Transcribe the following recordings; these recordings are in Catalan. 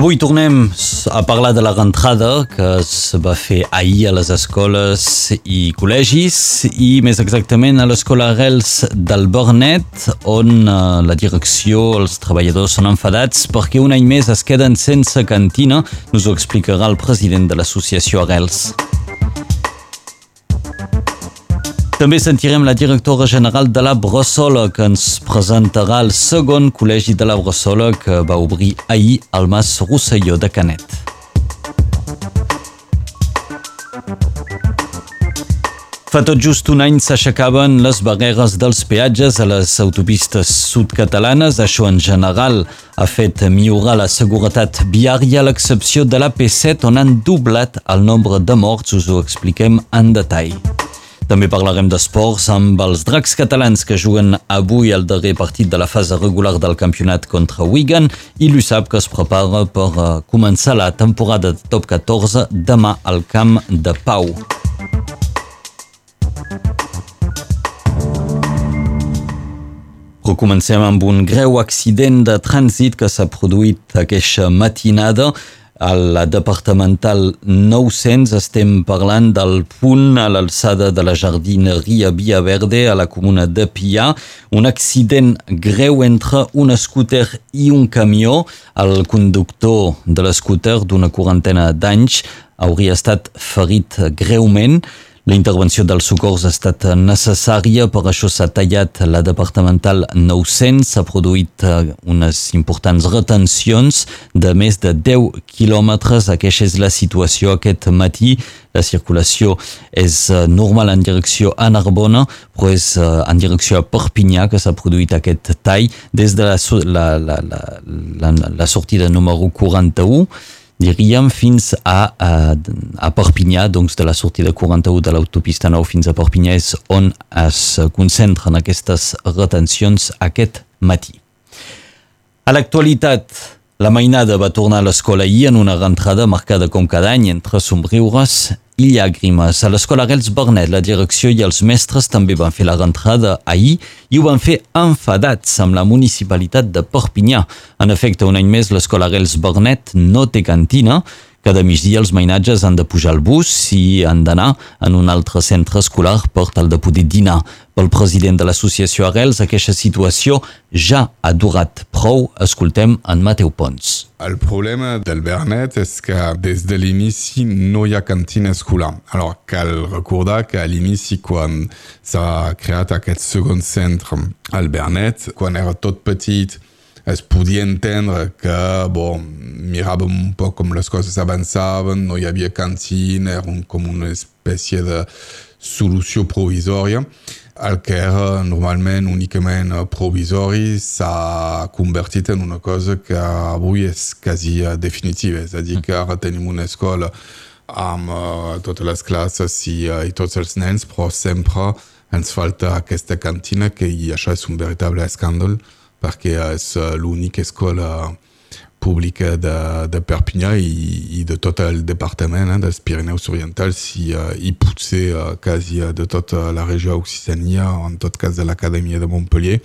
Avui tornem a parlar de la rentrada que es va fer ahir a les escoles i col·legis i més exactament a l'escola Arrels del Bernet on eh, la direcció, els treballadors són enfadats perquè un any més es queden sense cantina. Nos ho explicarà el president de l'associació Arrels. També sentirem la directora general de la Bressola que ens presentarà el segon col·legi de la Bressola que va obrir ahir al Mas Rosselló de Canet. Fa tot just un any s'aixecaven les barreres dels peatges a les autopistes sud-catalanes. Això en general ha fet millorar la seguretat viària a l'excepció de la P7 on han doblat el nombre de morts. Us ho expliquem en detall. També parlarem d'esports amb els dracs catalans que juguen avui el darrer partit de la fase regular del campionat contra Wigan i l'USAP que es prepara per eh, començar la temporada de top 14 demà al camp de Pau. Però comencem amb un greu accident de trànsit que s'ha produït aquesta matinada a la departamental 900 estem parlant del punt a l'alçada de la jardineria Via Verde a la comuna de Pia. Un accident greu entre un scooter i un camió. El conductor de l'escúter d'una quarantena d'anys hauria estat ferit greument. La intervenció dels socors ha estat necessària, per això s'ha tallat la departamental 900, s'ha produït eh, unes importants retencions de més de 10 quilòmetres. Aquesta és la situació aquest matí. La circulació és eh, normal en direcció a Narbona, però és eh, en direcció a Perpinyà que s'ha produït aquest tall des de la, la, la, la, la, la sortida número 41 diríem, fins a, a, a Perpinyà, doncs de la sortida 41 de l'autopista 9 fins a Perpinyà és on es concentren aquestes retencions aquest matí. A l'actualitat, la mainada va tornar a l'escola ahir en una rentrada marcada com cada any entre somriures i llàgrimes. A l'escola Arrels Bernet, la direcció i els mestres també van fer la rentrada ahir i ho van fer enfadats amb la municipalitat de Perpinyà. En efecte, un any més, l'escola Arrels Bernet no té cantina, cada migdia els mainatges han de pujar al bus i han d'anar en un altre centre escolar per tal de poder dinar. Pel president de l'associació Arrels, aquesta situació ja ha durat prou. Escoltem en Mateu Pons. El problema del Bernet és que des de l'inici no hi ha cantina escolar. Alors, cal recordar que a l'inici, quan s'ha creat aquest segon centre al Bernet, quan era tot petit, es podia entendre que, bon, miràvem un poc com les coses avançaven, no hi havia cantina, era un, com una espècie de solució provisòria. El que era normalment únicament provisori s'ha convertit en una cosa que avui és quasi definitiva. És a dir, que ara tenim una escola amb uh, totes les classes i, uh, i tots els nens, però sempre ens falta aquesta cantina que i això és un veritable escàndol perquè és eh, l'única escola pública de, de Perpinyà i, i de tot el departament eh, dels Pirineus Orientals i, uh, i potser uh, quasi de tota la regió Occitania, en tot cas de l'Acadèmia de Montpellier,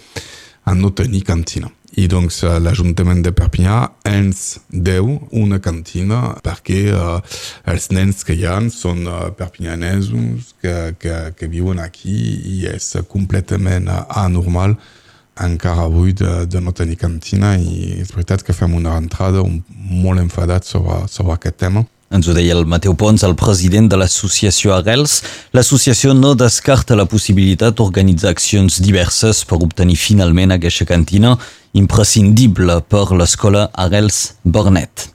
a no tenir cantina. I doncs l'Ajuntament de Perpinyà ens deu una cantina perquè que hi ha són uh, perpinyanesos que, que, que aquí anormal encara avui de, de no tenir cantina i és veritat que fem una entrada un, molt enfadat sobre, sobre aquest tema. Ens ho deia el Mateu Pons, el president de l'associació Arrels. L'associació no descarta la possibilitat d'organitzar accions diverses per obtenir finalment aquesta cantina imprescindible per l'escola Arrels Bernet.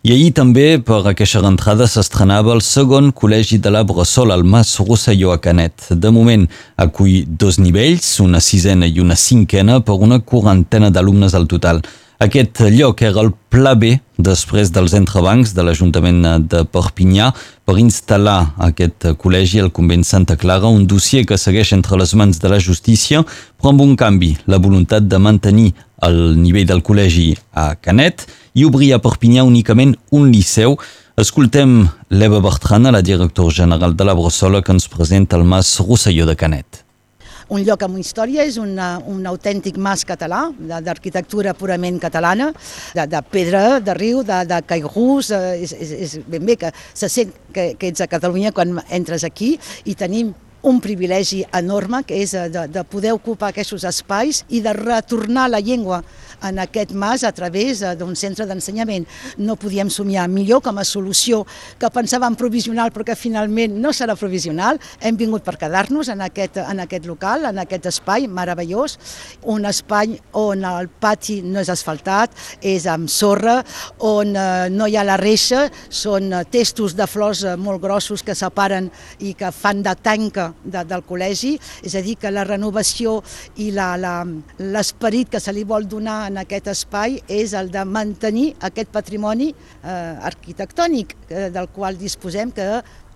I ahir també, per aquesta rentrada, s'estrenava el segon col·legi de la Bressol al Mas Rosselló a Canet. De moment acull dos nivells, una sisena i una cinquena, per una quarantena d'alumnes al total. Aquest lloc era el pla B després dels entrebancs de l'Ajuntament de Perpinyà per instal·lar aquest col·legi al convent Santa Clara, un dossier que segueix entre les mans de la justícia, però amb un canvi, la voluntat de mantenir el nivell del col·legi a Canet i obrir a Perpinyà únicament un liceu. Escoltem l'Eva Bertrana, la directora general de la Bressola, que ens presenta el Mas Rosselló de Canet. Un lloc amb història, és una, un autèntic mas català, d'arquitectura purament catalana, de, de pedra, de riu, de, de caigús, eh, és, és, és ben bé que se sent que, que ets a Catalunya quan entres aquí i tenim un privilegi enorme que és de, de poder ocupar aquests espais i de retornar la llengua en aquest mas a través eh, d'un centre d'ensenyament. No podíem somiar millor com a solució que pensàvem provisional però que finalment no serà provisional. Hem vingut per quedar-nos en, aquest, en aquest local, en aquest espai meravellós, un espai on el pati no és asfaltat, és amb sorra, on eh, no hi ha la reixa, són eh, testos de flors molt grossos que separen i que fan de tanca de, del col·legi, és a dir, que la renovació i l'esperit que se li vol donar en aquest espai és el de mantenir aquest patrimoni eh, arquitectònic eh, del qual disposem que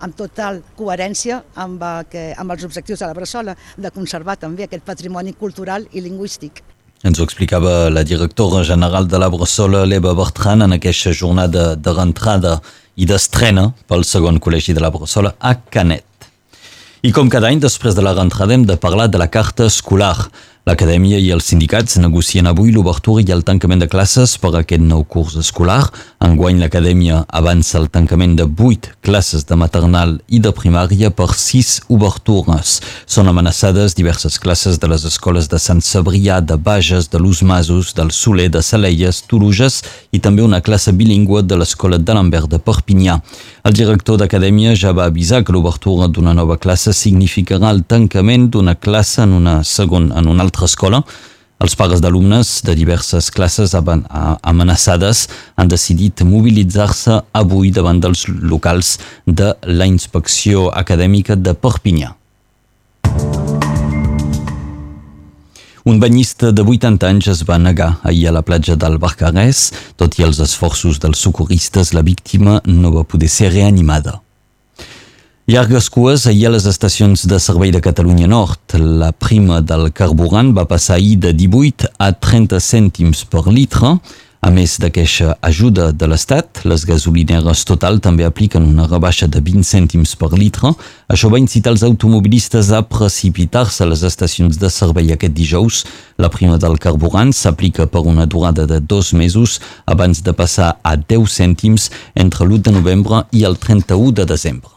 amb total coherència amb, eh, que, amb els objectius de la Bressola, de conservar també aquest patrimoni cultural i lingüístic. Ens ho explicava la directora general de la Bressola, l'Eva Bertran, en aquesta jornada de rentrada i d'estrena pel segon col·legi de la Bressola a Canet. I com cada any, després de la rentrada, hem de parlar de la carta escolar. L'acadèmia i els sindicats negocien avui l'obertura i el tancament de classes per a aquest nou curs escolar. Enguany l'acadèmia avança el tancament de 8 classes de maternal i de primària per 6 obertures. Són amenaçades diverses classes de les escoles de Sant Cebrià, de Bages, de Luz Masos, del Soler, de Saleies, Toruges i també una classe bilingüe de l'escola de l'Ambert de Perpinyà. El director d'acadèmia ja va avisar que l'obertura d'una nova classe significarà el tancament d'una classe en una segona, en una altra altra escola. Els pares d'alumnes de diverses classes amenaçades han decidit mobilitzar-se avui davant dels locals de la inspecció acadèmica de Perpinyà. Un banyista de 80 anys es va negar ahir a la platja del Barcarès. Tot i els esforços dels socorristes, la víctima no va poder ser reanimada. Llargues cues ahir a les estacions de servei de Catalunya Nord. La prima del carburant va passar ahir de 18 a 30 cèntims per litre. A més d'aquesta ajuda de l'Estat, les gasolineres Total també apliquen una rebaixa de 20 cèntims per litre. Això va incitar els automobilistes a precipitar-se a les estacions de servei aquest dijous. La prima del carburant s'aplica per una durada de dos mesos abans de passar a 10 cèntims entre l'1 de novembre i el 31 de desembre.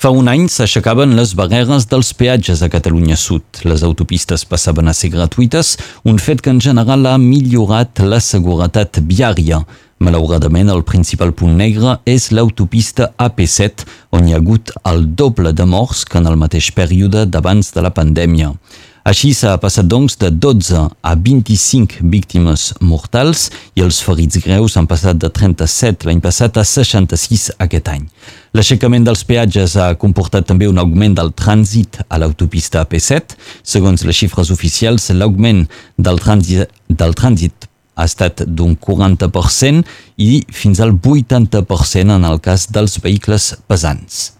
Fa un any s'aixecaven les barreres dels peatges a Catalunya Sud. Les autopistes passaven a ser gratuïtes, un fet que en general ha millorat la seguretat viària. Malauradament, el principal punt negre és l'autopista AP7, on hi ha hagut el doble de morts que en el mateix període d'abans de la pandèmia. Així s'ha passat doncs de 12 a 25 víctimes mortals i els ferits greus han passat de 37 l'any passat a 66 aquest any. L'aixecament dels peatges ha comportat també un augment del trànsit a l'autopista AP7. Segons les xifres oficials, l'augment del trànsit, del trànsit ha estat d'un 40% i fins al 80% en el cas dels vehicles pesants.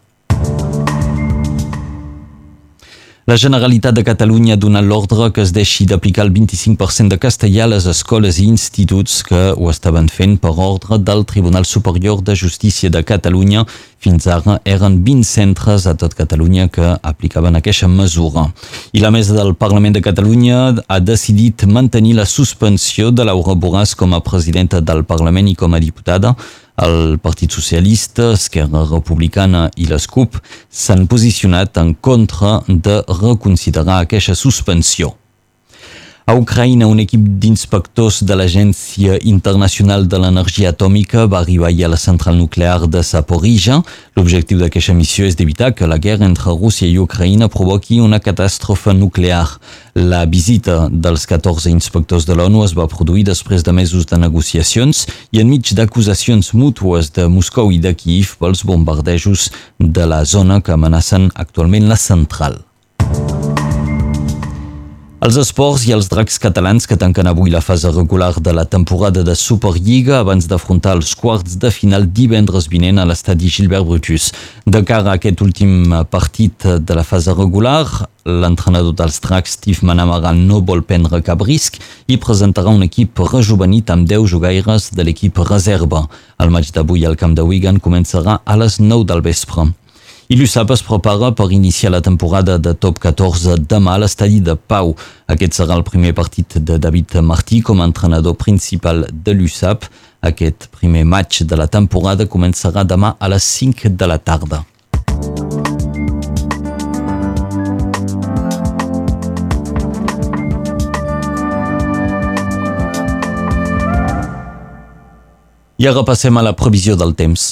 La Generalitat de Catalunya ha donat l'ordre que es deixi d'aplicar el 25% de castellà a les escoles i instituts que ho estaven fent per ordre del Tribunal Superior de Justícia de Catalunya. Fins ara eren 20 centres a tot Catalunya que aplicaven aquesta mesura. I la mesa del Parlament de Catalunya ha decidit mantenir la suspensió de Laura Borràs com a presidenta del Parlament i com a diputada el Partit Socialista, Esquerra Republicana i les CUP s'han posicionat en contra de reconsiderar aquesta suspensió. A Ucraïna, un equip d'inspectors de l'Agència Internacional de l'Energia Atòmica va arribar a la central nuclear de Zaporizhia. L'objectiu d'aquesta missió és d'evitar que la guerra entre Rússia i Ucraïna provoqui una catàstrofe nuclear. La visita dels 14 inspectors de l'ONU es va produir després de mesos de negociacions i enmig d'acusacions mútues de Moscou i de Kiev pels bombardejos de la zona que amenacen actualment la central. Els esports i els dracs catalans que tanquen avui la fase regular de la temporada de Superliga abans d'afrontar els quarts de final divendres vinent a l'estadi Gilbert Brutus. De cara a aquest últim partit de la fase regular, l'entrenador dels dracs, Steve Manamaran, no vol prendre cap risc i presentarà un equip rejuvenit amb 10 jugaires de l'equip reserva. El maig d'avui al camp de Wigan començarà a les 9 del vespre. I l'USAP es prepara per iniciar la temporada de top 14 demà a l'estadi de Pau. Aquest serà el primer partit de David Martí com a entrenador principal de l'USAP. Aquest primer match de la temporada començarà demà a les 5 de la tarda. I ara passem a la previsió del temps.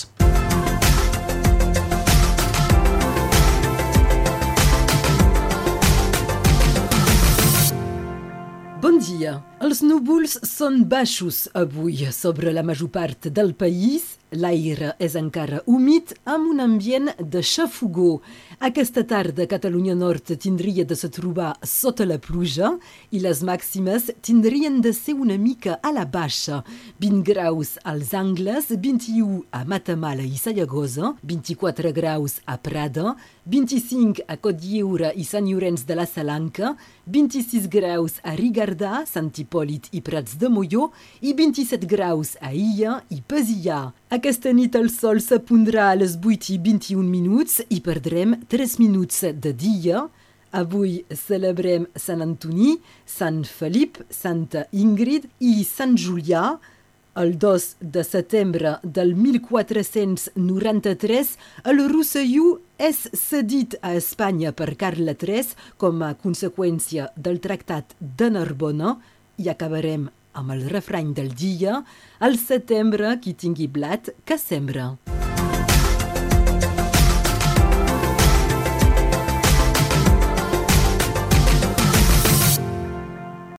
Són baixos avui sobre la major part del país. L'aire és encara humit amb un ambient de xafogó. Aquesta tarda Catalunya Nord tindria de se trobar sota la pluja i les màximes tindrien de ser una mica a la baixa. 20 graus als Angles, 21 a Matamala i Sallagosa, 24 graus a Prada, 25 a Cotlliure i Sant Llorenç de la Salanca, 26 graus a Rigardà, Sant Hipòlit i Prats de Molló i 27 graus a Illa i Pesillà. Aquesta nit el sol s'apondrà a les 8 i 21 minuts i perdrem 3 minuts de dia. Avui celebrem Sant Antoni, Sant Felip, Santa Ingrid i Sant Julià. El 2 de setembre del 1493, el Rosselló és cedit a Espanya per Carle III com a conseqüència del Tractat de Narbona i acabarem amb el refrany del dia, al setembre qui tingui blat que sembra.